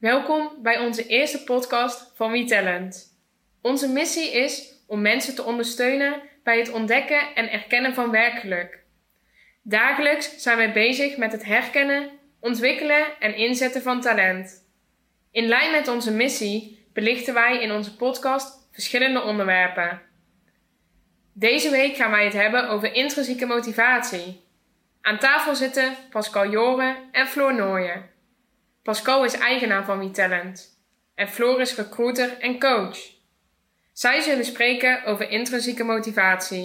Welkom bij onze eerste podcast van WeTalent. Onze missie is om mensen te ondersteunen bij het ontdekken en erkennen van werkgeluk. Dagelijks zijn wij bezig met het herkennen, ontwikkelen en inzetten van talent. In lijn met onze missie belichten wij in onze podcast verschillende onderwerpen. Deze week gaan wij het hebben over intrinsieke motivatie. Aan tafel zitten Pascal Joren en Floor Nooyen. Pascal is eigenaar van WeTalent en Floor is recruiter en coach. Zij zullen spreken over intrinsieke motivatie.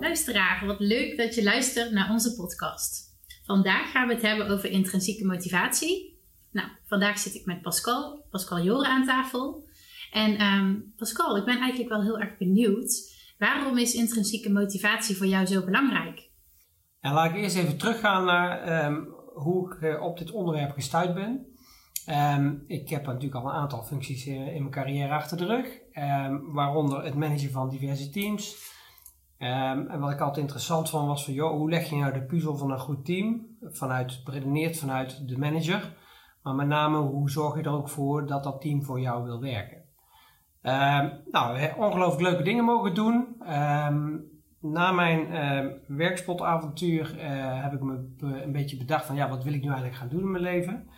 Luisteraar, wat leuk dat je luistert naar onze podcast. Vandaag gaan we het hebben over intrinsieke motivatie. Nou, vandaag zit ik met Pascal, Pascal Joren aan tafel. En ehm, Pascal, ik ben eigenlijk wel heel erg benieuwd. Waarom is intrinsieke motivatie voor jou zo belangrijk? En laat ik eerst even teruggaan naar ehm, hoe ik eh, op dit onderwerp gestuurd ben. Ehm, ik heb natuurlijk al een aantal functies in, in mijn carrière achter de rug, waaronder het managen van diverse teams. en wat ik altijd interessant vond was van, joh, hoe leg je nou de puzzel van een goed team? Vanuit, beredeneerd vanuit de manager. Maar met name, hoe zorg je er ook voor dat dat team voor jou wil werken? Um, nou, ongelooflijk leuke dingen mogen doen. Um, na mijn uh, werkspotavontuur uh, heb ik me een beetje bedacht van ja, wat wil ik nu eigenlijk gaan doen in mijn leven?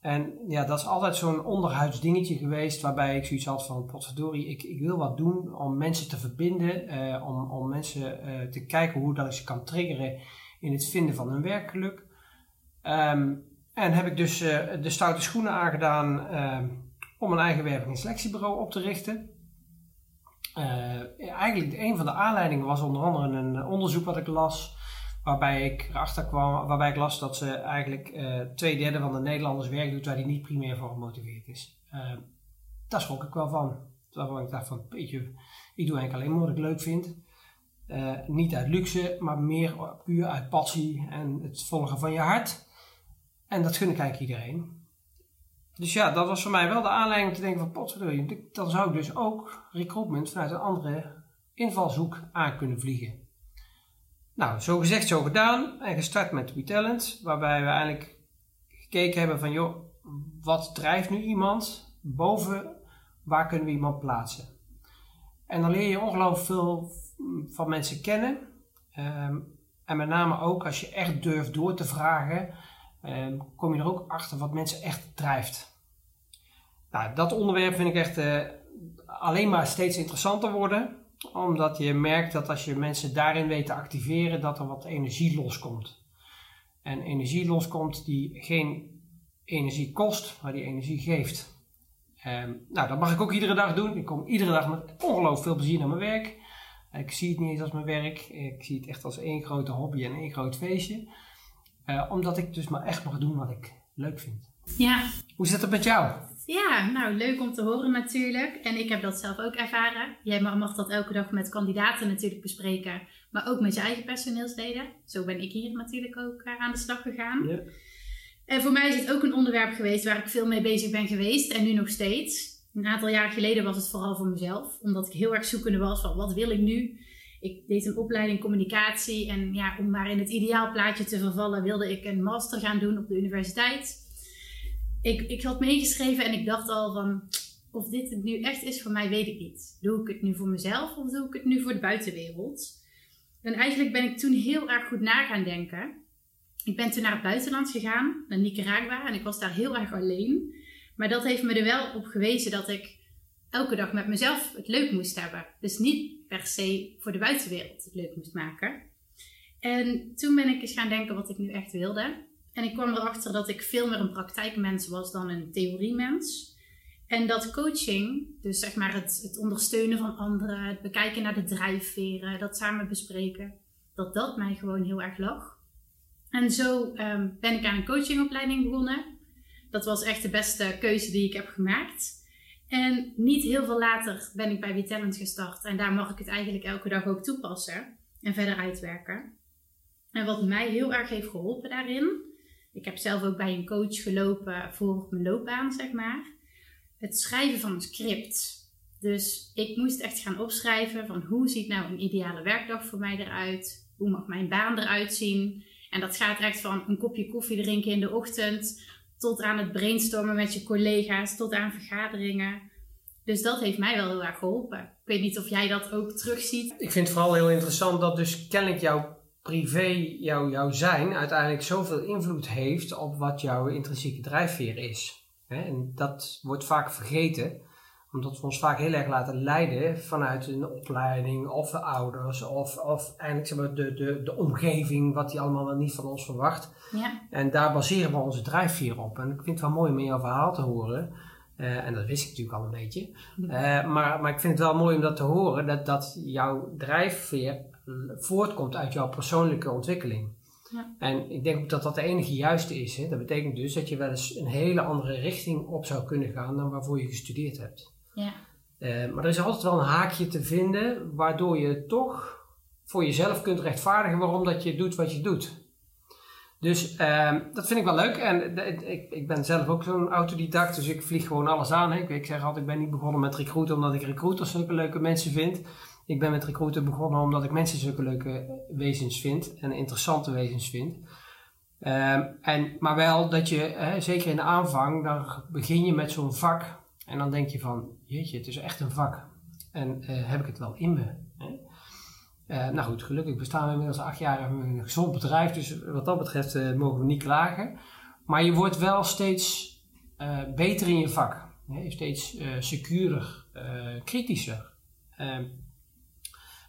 En ja, dat is altijd zo'n onderhuids dingetje geweest waarbij ik zoiets had van potverdorie, ik, ik wil wat doen om mensen te verbinden, uh, om, om mensen te kijken hoe dat ik ze kan triggeren in het vinden van hun werkgeluk. En heb ik dus de stoute schoenen aangedaan om een eigen werving- en selectiebureau op te richten. Uh, eigenlijk een van de aanleidingen was onder andere een onderzoek wat ik las, waarbij ik erachter kwam, waarbij ik las dat ze eigenlijk uh, twee derde van de Nederlanders werk doet waar die niet primair voor gemotiveerd is. Uh, daar schrok ik wel van. Terwijl ik dacht van, beetje, ik doe eigenlijk alleen maar wat ik leuk vind. niet uit luxe, maar meer puur uit passie en het volgen van je hart. En dat gun ik eigenlijk iedereen. Dus ja, dat was voor mij wel de aanleiding om te denken van potverdorie, dan zou ik dus ook recruitment vanuit een andere invalshoek aan kunnen vliegen. Nou, zo gezegd, zo gedaan en gestart met WeTalent, waarbij we eigenlijk gekeken hebben van joh, wat drijft nu iemand boven waar kunnen we iemand plaatsen. En dan leer je ongelooflijk veel van mensen kennen. Ehm, en met name ook als je echt durft door te vragen, kom je er ook achter wat mensen echt drijft. Nou, dat onderwerp vind ik echt uh, alleen maar steeds interessanter worden. Omdat je merkt dat als je mensen daarin weet te activeren, dat er wat energie loskomt. En energie loskomt die geen energie kost, maar die energie geeft. Um, nou, dat mag ik ook iedere dag doen. Ik kom iedere dag met ongelooflijk veel plezier naar mijn werk. Ik zie het niet eens als mijn werk. Ik zie het echt als één grote hobby en één groot feestje. Uh, omdat ik dus maar echt mag doen wat ik leuk vind. Ja. Hoe zit het met jou? Ja, nou leuk om te horen natuurlijk. En ik heb dat zelf ook ervaren. Jij mag dat elke dag met kandidaten natuurlijk bespreken, maar ook met je eigen personeelsleden. Zo ben ik hier natuurlijk ook uh, aan de slag gegaan. Ja. En voor mij is het ook een onderwerp geweest waar ik veel mee bezig ben geweest en nu nog steeds. Een aantal jaar geleden was het vooral voor mezelf, omdat ik heel erg zoekende was van wat wil ik nu. Ik deed een opleiding communicatie en ja, om maar in het ideaalplaatje te vervallen wilde ik een master gaan doen op de universiteit ik, ik had meegeschreven en ik dacht al van, of dit het nu echt is voor mij, weet ik niet. Doe ik het nu voor mezelf of doe ik het nu voor de buitenwereld? En eigenlijk ben ik toen heel erg goed na gaan denken. Ik ben toen naar het buitenland gegaan, naar Nicaragua, en ik was daar heel erg alleen. Maar dat heeft me er wel op gewezen dat ik elke dag met mezelf het leuk moest hebben. Dus niet per se voor de buitenwereld het leuk moest maken. En toen ben ik eens gaan denken wat ik nu echt wilde. En ik kwam erachter dat ik veel meer een praktijkmens was dan een theoriemens. En dat coaching, dus zeg maar het, het ondersteunen van anderen, het bekijken naar de drijfveren, dat samen bespreken, dat dat mij gewoon heel erg lag. En zo um, ben ik aan een coachingopleiding begonnen. Dat was echt de beste keuze die ik heb gemaakt. En niet heel veel later ben ik bij WeTalent gestart. En daar mag ik het eigenlijk elke dag ook toepassen en verder uitwerken. En wat mij heel erg heeft geholpen daarin, ik heb zelf ook bij een coach gelopen voor mijn loopbaan, zeg maar. Het schrijven van een script. Dus ik moest echt gaan opschrijven van hoe ziet nou een ideale werkdag voor mij eruit? hoe mag mijn baan eruit zien. En dat gaat echt van een kopje koffie drinken in de ochtend tot aan het brainstormen met je collega's, tot aan vergaderingen. Dus dat heeft mij wel heel erg geholpen. Ik weet niet of jij dat ook terugziet. Ik vind het vooral heel interessant dat dus kennelijk jouw privé, jouw, jouw zijn, uiteindelijk zoveel invloed heeft op wat jouw intrinsieke drijfveer is. En dat wordt vaak vergeten, omdat we ons vaak heel erg laten leiden vanuit een opleiding of de ouders of, of eigenlijk zeg maar, de, de, de omgeving, wat die allemaal wel niet van ons verwacht. Ja. En daar baseren we onze drijfveer op. En ik vind het wel mooi om in jouw verhaal te horen. eh, en dat wist ik natuurlijk al een beetje. Eh, maar, maar ik vind het wel mooi om dat te horen, dat, dat jouw drijfveer voortkomt uit jouw persoonlijke ontwikkeling. Ja. En ik denk ook dat dat de enige juiste is. Hè. Dat betekent dus dat je wel eens een hele andere richting op zou kunnen gaan dan waarvoor je gestudeerd hebt. Ja. Eh, maar er is altijd wel een haakje te vinden waardoor je toch voor jezelf kunt rechtvaardigen waarom dat je doet wat je doet. Dus ehm, dat vind ik wel leuk. En ik, ik ben zelf ook zo'n autodidact, dus ik vlieg gewoon alles aan. Ik, ik zeg altijd, ik ben niet begonnen met recruiten omdat ik recruiters zulke leuke mensen vind. Ik ben met recruiten begonnen omdat ik mensen zulke leuke wezens vind en interessante wezens vind. Ehm, en, maar wel dat je, zeker in de aanvang, dan begin je met zo'n vak en dan denk je van, jeetje, het is echt een vak. En eh, heb ik het wel in me? Hè? Eh, nou goed, gelukkig bestaan we inmiddels acht jaar een gezond bedrijf, dus wat dat betreft eh, mogen we niet klagen. Maar je wordt wel steeds beter in je vak. Hè? Steeds secuurder, kritischer. Ehm,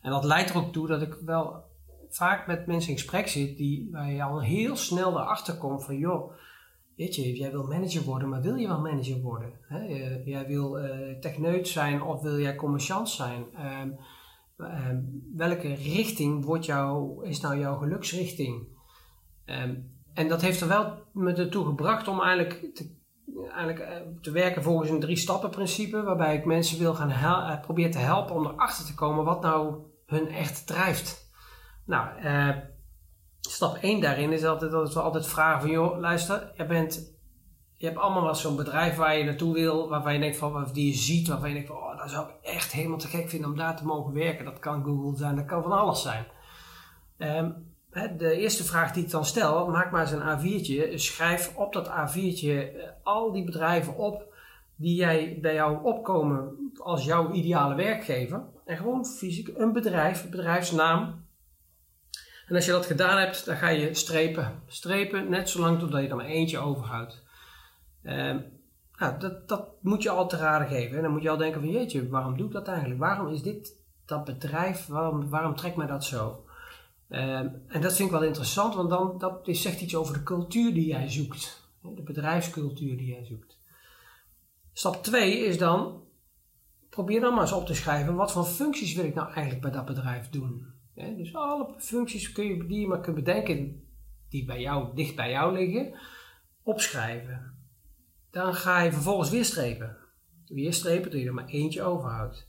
en dat leidt er ook toe dat ik wel vaak met mensen in gesprek zit die, waar je al heel snel erachter komt van joh, weet je, jij wil manager worden, maar wil je wel manager worden? Hè? Jij wil eh techneut zijn of wil jij commerciant zijn? Ehm, ehm, welke richting wordt jou, is nou jouw geluksrichting? Ehm, en dat heeft er wel me ertoe gebracht om eigenlijk te, eigenlijk, eh, te werken volgens een drie-stappen principe, waarbij ik mensen wil gaan hel- eh, proberen te helpen om erachter te komen wat nou hun echt drijft. Nou, stap 1 daarin is altijd dat we altijd vragen van, joh, luister, je bent, je hebt allemaal wel zo'n bedrijf waar je naartoe wil, waarvan je denkt van, die je ziet, waarvan je denkt van, oh, dat zou ik echt helemaal te gek vinden om daar te mogen werken. Dat kan Google zijn, dat kan van alles zijn. Ehm, de eerste vraag die ik dan stel, maak maar eens een A4'tje, schrijf op dat A4'tje eh, al die bedrijven op die jij bij jou opkomen als jouw ideale werkgever. En gewoon fysiek een bedrijf, bedrijfsnaam, en als je dat gedaan hebt, dan ga je strepen. Strepen net zolang totdat je er maar eentje overhoudt. Ehm nou, dat, dat moet je al te raden geven. En dan moet je al denken van jeetje, waarom doe ik dat eigenlijk? Waarom is dit dat bedrijf? Waarom, waarom trekt mij dat zo? Ehm, en dat vind ik wel interessant, want dan, dat zegt iets over de cultuur die jij zoekt. De bedrijfscultuur die jij zoekt. Stap 2 is dan, probeer dan maar eens op te schrijven, wat voor functies wil ik nou eigenlijk bij dat bedrijf doen? Dus alle functies je, die je maar kunt bedenken, die bij jou, dicht bij jou liggen, opschrijven. Dan ga je vervolgens weer strepen. Weer je er maar eentje overhoudt.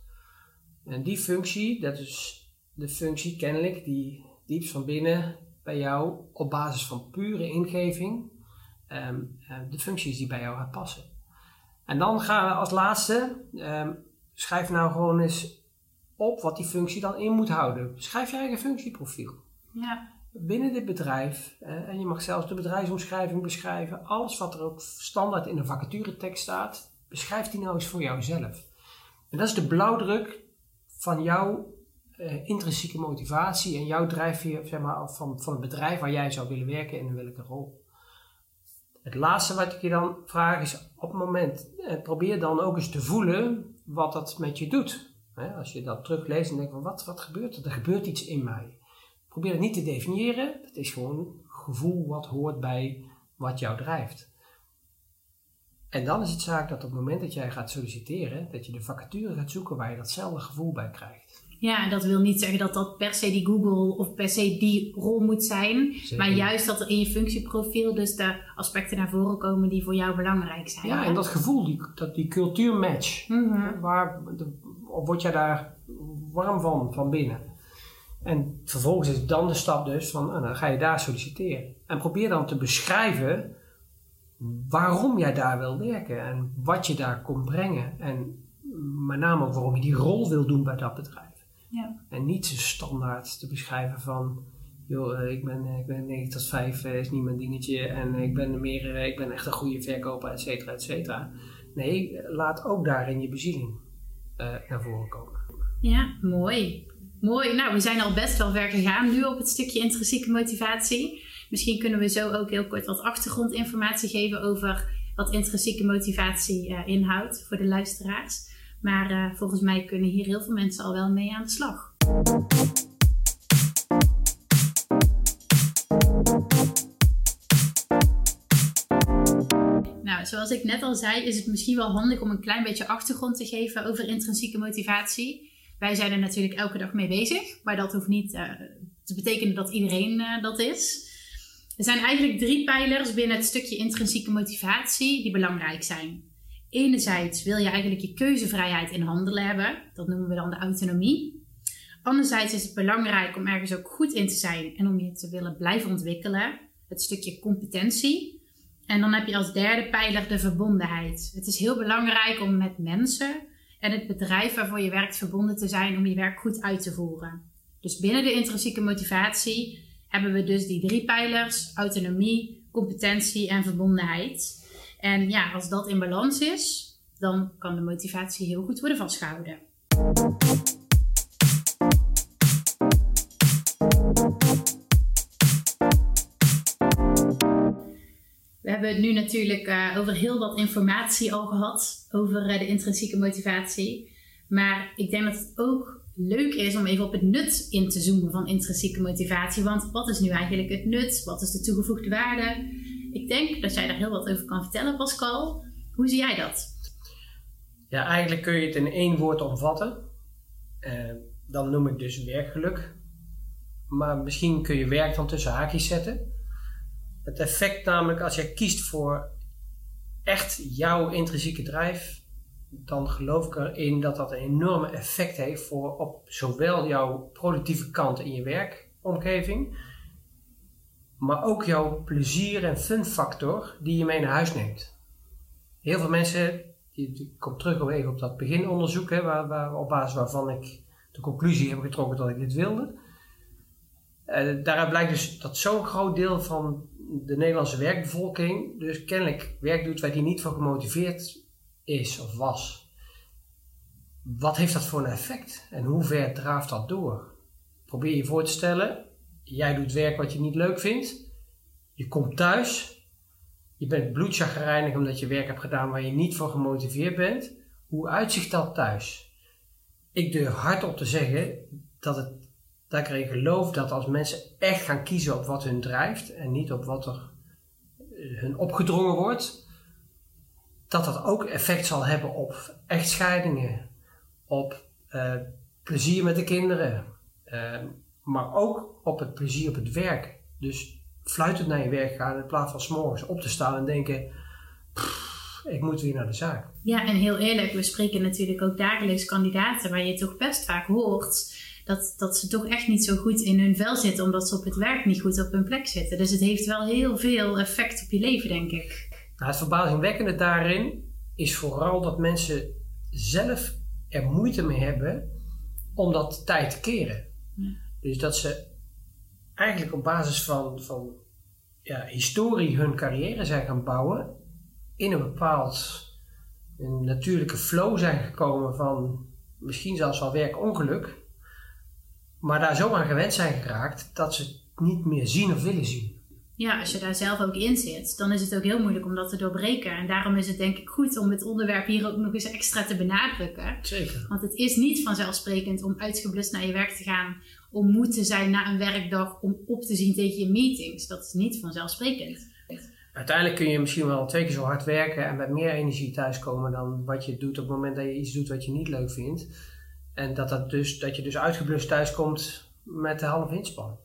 En die functie, dat is de functie kennelijk die diepst van binnen bij jou op basis van pure ingeving, eh, de functies die bij jou gaat passen. En dan gaan we als laatste, ehm, schrijf nou gewoon eens op wat die functie dan in moet houden. Schrijf je eigen functieprofiel. Ja. Binnen dit bedrijf, en je mag zelfs de bedrijfsomschrijving beschrijven, alles wat er ook standaard in de vacaturetekst staat, beschrijf die nou eens voor jouzelf. En dat is de blauwdruk van jouw eh, intrinsieke motivatie en jouw drijfveer zeg maar, van, van het bedrijf waar jij zou willen werken en in welke rol. Het laatste wat ik je dan vraag is op het moment, eh, probeer dan ook eens te voelen wat dat met je doet. Hè, als je dat terugleest en denkt van wat, wat gebeurt er? Er gebeurt iets in mij. Probeer het niet te definiëren. Het is gewoon gevoel wat hoort bij wat jou drijft. En dan is het zaak dat op het moment dat jij gaat solliciteren, dat je de vacature gaat zoeken waar je datzelfde gevoel bij krijgt. Ja, en dat wil niet zeggen dat dat per se die Google of per se die rol moet zijn. Zeker. Maar juist dat er in je functieprofiel dus de aspecten naar voren komen die voor jou belangrijk zijn. Ja, en dat gevoel, die, dat, die cultuurmatch, Mhm. waar de, of word jij daar warm van, van binnen? En vervolgens is dan de stap dus van, nou, dan ga je daar solliciteren. En probeer dan te beschrijven waarom jij daar wil werken en wat je daar komt brengen. En met name ook waarom je die rol wil doen bij dat bedrijf. Ja. En niet zo standaard te beschrijven van, joh, eh, ik ben, eh, ik ben 9 tot 5, eh, is niet mijn dingetje en ik ben, meer, ik ben echt een goede verkoper, et cetera, et cetera. Nee, laat ook daarin je bezieling naar voren komen. Ja, mooi. Mooi. Nou, we zijn al best wel ver gegaan nu op het stukje intrinsieke motivatie. Misschien kunnen we zo ook heel kort wat achtergrondinformatie geven over wat intrinsieke motivatie inhoudt voor de luisteraars. Maar volgens mij kunnen hier heel veel mensen al wel mee aan de slag. Zoals ik net al zei, is het misschien wel handig om een klein beetje achtergrond te geven over intrinsieke motivatie. Wij zijn er natuurlijk elke dag mee bezig, maar dat hoeft niet uh, te betekenen dat iedereen uh, dat is. Er zijn eigenlijk drie pijlers binnen het stukje intrinsieke motivatie die belangrijk zijn. Enerzijds wil je eigenlijk je keuzevrijheid in handelen hebben, dat noemen we dan de autonomie. Anderzijds is het belangrijk om ergens ook goed in te zijn en om je te willen blijven ontwikkelen, het stukje competentie. En dan heb je als derde pijler de verbondenheid. Het is heel belangrijk om met mensen en het bedrijf waarvoor je werkt verbonden te zijn om je werk goed uit te voeren. Dus binnen de intrinsieke motivatie hebben we dus die drie pijlers: autonomie, competentie en verbondenheid. En ja, als dat in balans is, dan kan de motivatie heel goed worden vastgehouden. We hebben het nu natuurlijk uh, over heel wat informatie al gehad over uh, de intrinsieke motivatie. Maar ik denk dat het ook leuk is om even op het nut in te zoomen van intrinsieke motivatie. Want wat is nu eigenlijk het nut? Wat is de toegevoegde waarde? Ik denk dat jij daar heel wat over kan vertellen, Pascal. Hoe zie jij dat? Ja, eigenlijk kun je het in één woord omvatten. Uh, dan noem ik dus werkgeluk. Maar misschien kun je werk dan tussen haakjes zetten. Het effect namelijk, als jij kiest voor echt jouw intrinsieke drijf, dan geloof ik erin dat dat een enorme effect heeft voor op zowel jouw productieve kant in je werkomgeving, maar ook jouw plezier en fun factor die je mee naar huis neemt. Heel veel mensen, die, komt terug even op dat beginonderzoek, hè, waar, waar, op basis waarvan ik de conclusie heb getrokken dat ik dit wilde. Uh, daaruit blijkt dus dat zo'n groot deel van de Nederlandse werkbevolking dus kennelijk werk doet waar die niet voor gemotiveerd is of was. Wat heeft dat voor een effect en hoe ver draaft dat door? Probeer je voor te stellen, jij doet werk wat je niet leuk vindt, je komt thuis, je bent bloedchagrijnig omdat je werk hebt gedaan waar je niet voor gemotiveerd bent. Hoe uitzicht dat thuis? Ik durf hardop te zeggen dat het dat ik erin geloof dat als mensen echt gaan kiezen op wat hun drijft en niet op wat er eh, hun opgedrongen wordt, dat dat ook effect zal hebben op echtscheidingen, op uh, plezier met de kinderen, uh, maar ook op het plezier op het werk. Dus fluitend naar je werk gaan in plaats van s'morgens op te staan en denken: ik moet weer naar de zaak. Ja, en heel eerlijk, we spreken natuurlijk ook dagelijks kandidaten waar je toch best vaak hoort dat, dat ze toch echt niet zo goed in hun vel zitten, omdat ze op het werk niet goed op hun plek zitten. Dus het heeft wel heel veel effect op je leven, denk ik. Nou, het verbazingwekkende daarin is vooral dat mensen zelf er moeite mee hebben om dat tijd te keren. Dus dat ze eigenlijk op basis van, van ja, historie hun carrière zijn gaan bouwen in een bepaald een natuurlijke flow zijn gekomen van misschien zelfs wel werkongeluk maar daar zo aan gewend zijn geraakt dat ze het niet meer zien of willen zien. Ja, als je daar zelf ook in zit, dan is het ook heel moeilijk om dat te doorbreken. En daarom is het denk ik goed om het onderwerp hier ook nog eens extra te benadrukken. Zeker. Want het is niet vanzelfsprekend om uitgeblust naar je werk te gaan, om moe te zijn na een werkdag, om op te zien tegen je meetings. Dat is niet vanzelfsprekend. Uiteindelijk kun je misschien wel twee keer zo hard werken en met meer energie thuiskomen dan wat je doet op het moment dat je iets doet wat je niet leuk vindt. En dat, dat, dus, dat je dus uitgeblust thuis komt met de halve inspanning.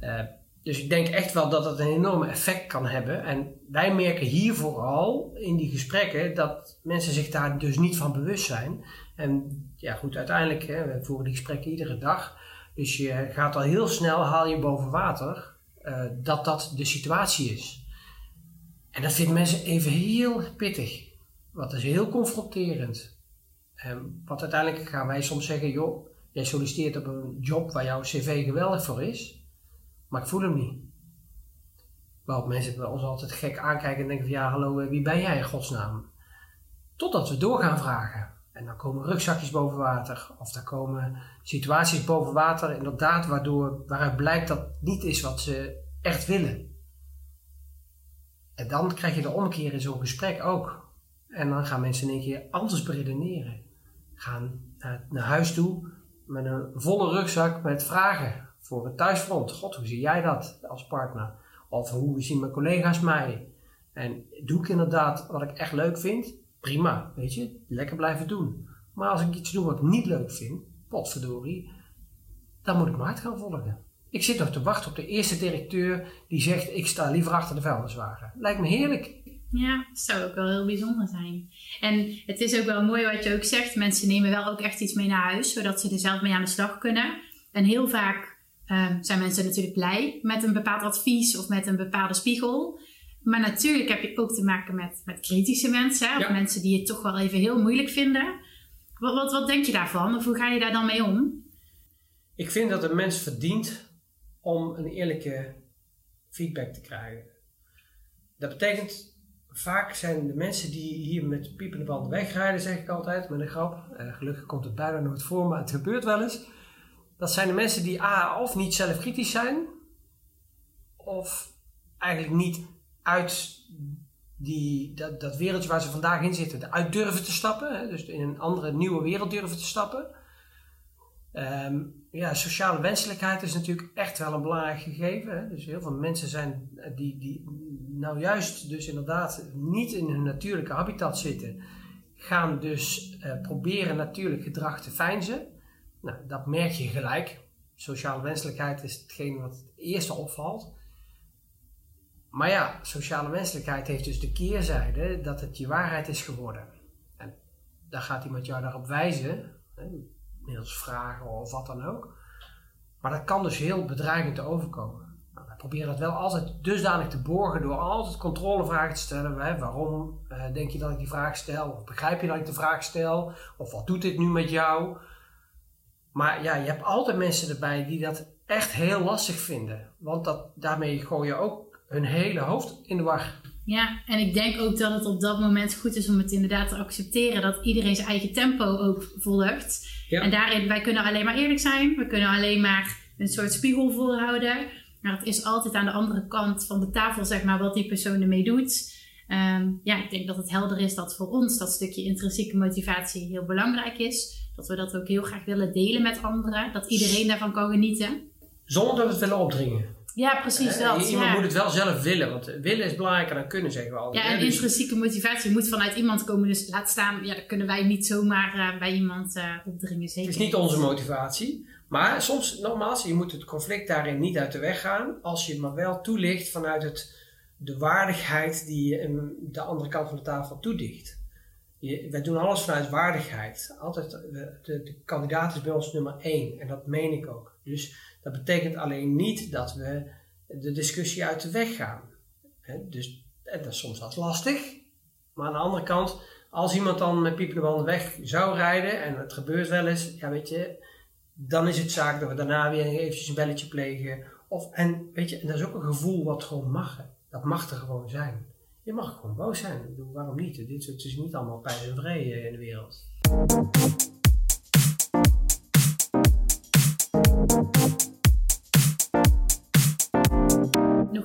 Uh, dus ik denk echt wel dat dat een enorme effect kan hebben. En wij merken hier vooral in die gesprekken dat mensen zich daar dus niet van bewust zijn. En ja, goed, uiteindelijk, hè, we voeren die gesprekken iedere dag. Dus je gaat al heel snel, haal je boven water, uh, dat dat de situatie is. En dat vinden mensen even heel pittig. Wat is heel confronterend. Um, want uiteindelijk gaan wij soms zeggen, joh, jij solliciteert op een job waar jouw cv geweldig voor is. maar ik voel hem niet. Waarop mensen bij ons altijd gek aankijken en denken van ja, hallo, wie ben jij in godsnaam? Totdat we door gaan vragen. En dan komen rugzakjes boven water. Of dan komen situaties boven water, inderdaad, waardoor, waaruit blijkt dat het niet is wat ze echt willen. En dan krijg je de omkeer in zo'n gesprek ook. En dan gaan mensen in één keer anders beredeneren. Gaan naar, huis toe met een volle rugzak met vragen voor het thuisfront. God, hoe zie jij dat als partner? Of hoe zien mijn collega's mij? En doe ik inderdaad wat ik echt leuk vind? Prima, weet je, lekker blijven doen. Maar als ik iets doe wat ik niet leuk vind, potverdorie, dan moet ik mijn hart gaan volgen. Ik zit nog te wachten op de eerste directeur die zegt: Ik sta liever achter de vuilniswagen. Lijkt me heerlijk. Ja, dat zou ook wel heel bijzonder zijn. En het is ook wel mooi wat je ook zegt. Mensen nemen wel ook echt iets mee naar huis, zodat ze er zelf mee aan de slag kunnen. En heel vaak um, zijn mensen natuurlijk blij met een bepaald advies of met een bepaalde spiegel. Maar natuurlijk heb je ook te maken met, met kritische mensen, of mensen die het toch wel even heel moeilijk vinden. Wat, wat, wat denk je daarvan? Of hoe ga je daar dan mee om? Ik vind dat een mens verdient om een eerlijke feedback te krijgen. Dat betekent, vaak zijn de mensen die hier met piepende banden wegrijden, zeg ik altijd met een grap. Uh, gelukkig komt het bijna nooit voor, maar het gebeurt wel eens. Dat zijn de mensen die A, of niet zelfkritisch zijn, of eigenlijk niet uit die, dat, dat wereldje waar ze vandaag in zitten, uit durven te stappen. Hè? Dus in een andere, nieuwe wereld durven te stappen. Ehm, ja, sociale wenselijkheid is natuurlijk echt wel een belangrijk gegeven. Hè? Dus heel veel mensen zijn die, die nou juist dus inderdaad niet in hun natuurlijke habitat zitten, gaan dus uh, proberen natuurlijk gedrag te fijnzen. Nou, dat merk je gelijk. Sociale wenselijkheid is hetgeen wat het eerste opvalt. Maar ja, sociale wenselijkheid heeft dus de keerzijde dat het je waarheid is geworden. En daar gaat iemand jou daarop wijzen, hè, vragen of wat dan ook. Maar dat kan dus heel bedreigend overkomen. Nou, proberen dat wel altijd dusdanig te borgen door altijd controlevragen te stellen. Waarom uh, denk je dat ik die vraag stel? Of begrijp je dat ik de vraag stel? Of wat doet dit nu met jou? Maar ja, je hebt altijd mensen erbij die dat echt heel lastig vinden. Want dat, daarmee gooi je ook hun hele hoofd in de war. Ja, en ik denk ook dat het op dat moment goed is om het inderdaad te accepteren dat iedereen zijn eigen tempo ook volgt. Ja. En daarin, wij kunnen alleen maar eerlijk zijn, we kunnen alleen maar een soort spiegel voorhouden. Maar het is altijd aan de andere kant van de tafel, zeg maar, wat die persoon ermee doet. Um, ja, ik denk dat het helder is dat voor ons dat stukje intrinsieke motivatie heel belangrijk is. Dat we dat ook heel graag willen delen met anderen. Dat iedereen daarvan kan genieten. Zonder dat we het willen opdringen. Ja, precies dat. Iemand moet het wel zelf willen, want willen is belangrijker dan kunnen, zeggen we altijd. Ja, en dus- intrinsieke motivatie moet vanuit iemand komen. Dus laat staan, ja, dat kunnen wij niet zomaar uh, bij iemand uh, opdringen. Zeker. Het is niet onze motivatie. Maar soms, nogmaals, je moet het conflict daarin niet uit de weg gaan. Als je maar wel toelicht vanuit het, de waardigheid die je de andere kant van de tafel toedicht. Je, wij doen alles vanuit waardigheid. Altijd, de, de, de kandidaat is bij ons nummer één. En dat meen ik ook. Dus dat betekent alleen niet dat we de discussie uit de weg gaan. dus en dat is soms wat lastig. Maar aan de andere kant, als iemand dan met piepende banden weg zou rijden, en het gebeurt wel eens, ja weet je, dan is het zaak dat we daarna weer eventjes een belletje plegen. Of, en weet je, en dat is ook een gevoel wat gewoon mag. Dat mag er gewoon zijn. Je mag gewoon boos zijn. Waarom niet? Dit is niet allemaal pijn en vrede in de wereld.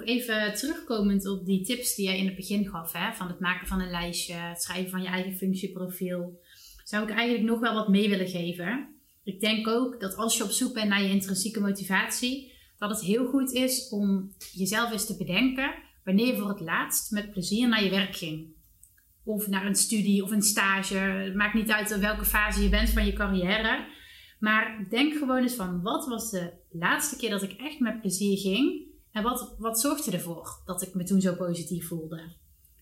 even terugkomend op die tips die jij in het begin gaf, hè, van het maken van een lijstje, het schrijven van je eigen functieprofiel, zou ik eigenlijk nog wel wat mee willen geven. Ik denk ook dat als je op zoek bent naar je intrinsieke motivatie, dat het heel goed is om jezelf eens te bedenken wanneer je voor het laatst met plezier naar je werk ging. Of naar een studie of een stage. Het maakt niet uit welke fase je bent van je carrière. Maar denk gewoon eens van wat was de laatste keer dat ik echt met plezier ging en wat, wat zorgde ervoor dat ik me toen zo positief voelde?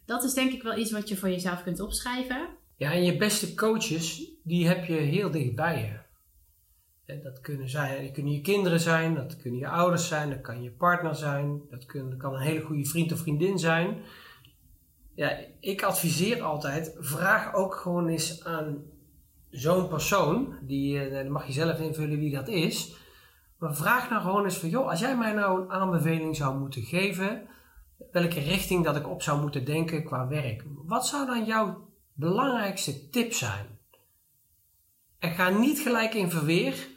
Dat is denk ik wel iets wat je voor jezelf kunt opschrijven. Ja, en je beste coaches, die heb je heel dichtbij je. Dat kunnen, zijn, dat kunnen je kinderen zijn, dat kunnen je ouders zijn, dat kan je partner zijn, dat, kan een hele goede vriend of vriendin zijn. Ja, ik adviseer altijd, vraag ook gewoon eens aan zo'n persoon, die, eh, dan mag je zelf invullen wie dat is, Maar vraag nou gewoon eens van, joh, als jij mij nou een aanbeveling zou moeten geven, welke richting dat ik op zou moeten denken qua werk. Wat zou dan jouw belangrijkste tip zijn? En ga niet gelijk in verweer,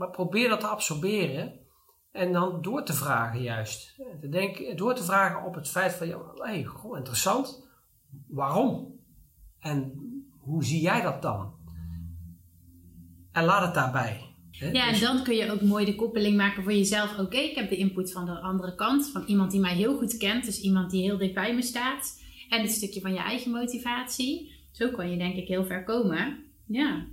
maar probeer dat te absorberen en dan door te vragen juist. Te denken, door te vragen op het feit van, ja, hey, goh, interessant, waarom? En hoe zie jij dat dan? En laat het daarbij. Ja, en dus- dan kun je ook mooi de koppeling maken voor jezelf. Oké, ik heb de input van de andere kant, van iemand die mij heel goed kent, dus iemand die heel dicht bij me staat. En het stukje van je eigen motivatie. Zo kan je denk ik heel ver komen. Ja.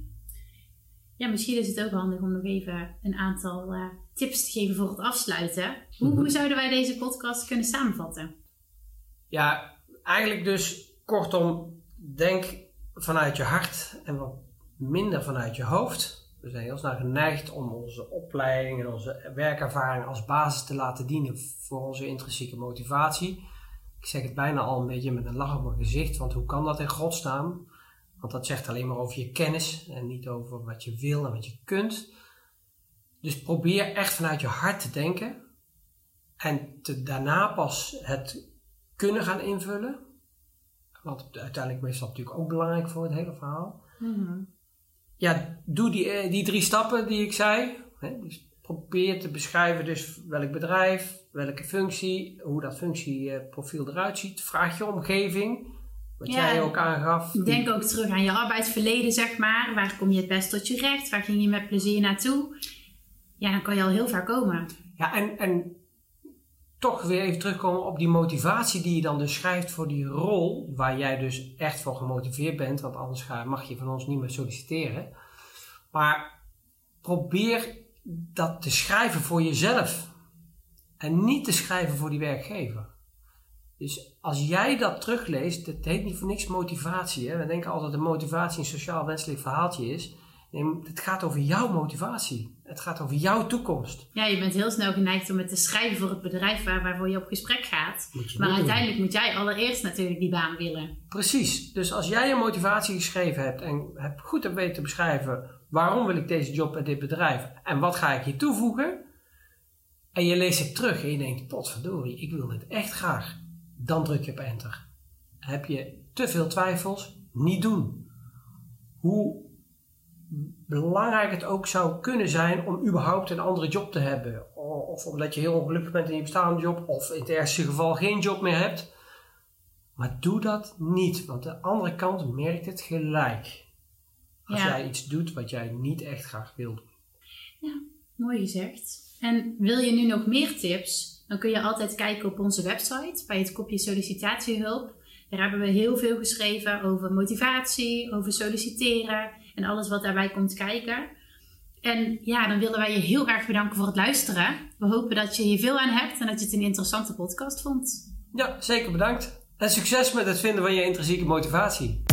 Ja, misschien is het ook handig om nog even een aantal uh, tips te geven voor het afsluiten. Hoe, hoe zouden wij deze podcast kunnen samenvatten? Ja, eigenlijk dus kortom, denk vanuit je hart en wat minder vanuit je hoofd. We zijn heel snel geneigd om onze opleiding en onze werkervaring als basis te laten dienen voor onze intrinsieke motivatie. Ik zeg het bijna al een beetje met een lach op mijn gezicht, want hoe kan dat in godsnaam? Want dat zegt alleen maar over je kennis en niet over wat je wil en wat je kunt. Dus probeer echt vanuit je hart te denken en te, daarna pas het kunnen gaan invullen. Want uiteindelijk is dat natuurlijk ook belangrijk voor het hele verhaal. Mm ja, doe die, eh, die drie stappen die ik zei. Hè? Dus probeer te beschrijven dus welk bedrijf, welke functie, hoe dat functieprofiel eruit ziet. Vraag je omgeving, wat jij ook aangaf. Denk ook terug aan je arbeidsverleden, zeg maar. Waar kom je het best tot je recht? Waar ging je met plezier naartoe? Ja, dan kan je al heel ver komen. Ja, en, en toch weer even terugkomen op die motivatie die je dan dus schrijft voor die rol, waar jij dus echt voor gemotiveerd bent, want anders ga, mag je van ons niet meer solliciteren. Maar probeer dat te schrijven voor jezelf en niet te schrijven voor die werkgever. Dus als jij dat terugleest, het heet niet voor niks motivatie. Hè? We denken altijd dat motivatie een sociaal wenselijk verhaaltje is. Nee, het gaat over jouw motivatie. Het gaat over jouw toekomst. Ja, je bent heel snel geneigd om het te schrijven voor het bedrijf waar, waarvoor je op gesprek gaat. Maar uiteindelijk moet jij allereerst natuurlijk die baan willen. Precies. Dus als jij je motivatie geschreven hebt en hebt goed hebt weten te beschrijven waarom wil ik deze job bij dit bedrijf en wat ga ik hier toevoegen. En je leest het terug en je denkt, potverdorie, ik wil dit echt graag. Dan druk je op enter. Heb je te veel twijfels? Niet doen. Hoe belangrijk het ook zou kunnen zijn om überhaupt een andere job te hebben. Of omdat je heel ongelukkig bent in je bestaande job, of in het ergste geval geen job meer hebt. Maar doe dat niet, want de andere kant merkt het gelijk. Als jij iets doet wat jij niet echt graag wil doen. Ja, mooi gezegd. En wil je nu nog meer tips? Dan kun je altijd kijken op onze website bij het kopje sollicitatiehulp. Daar hebben we heel veel geschreven over motivatie, over solliciteren en alles wat daarbij komt kijken. En ja, dan willen wij je heel erg bedanken voor het luisteren. We hopen dat je hier veel aan hebt en dat je het een interessante podcast vond. Ja, zeker bedankt. En succes met het vinden van je intrinsieke motivatie.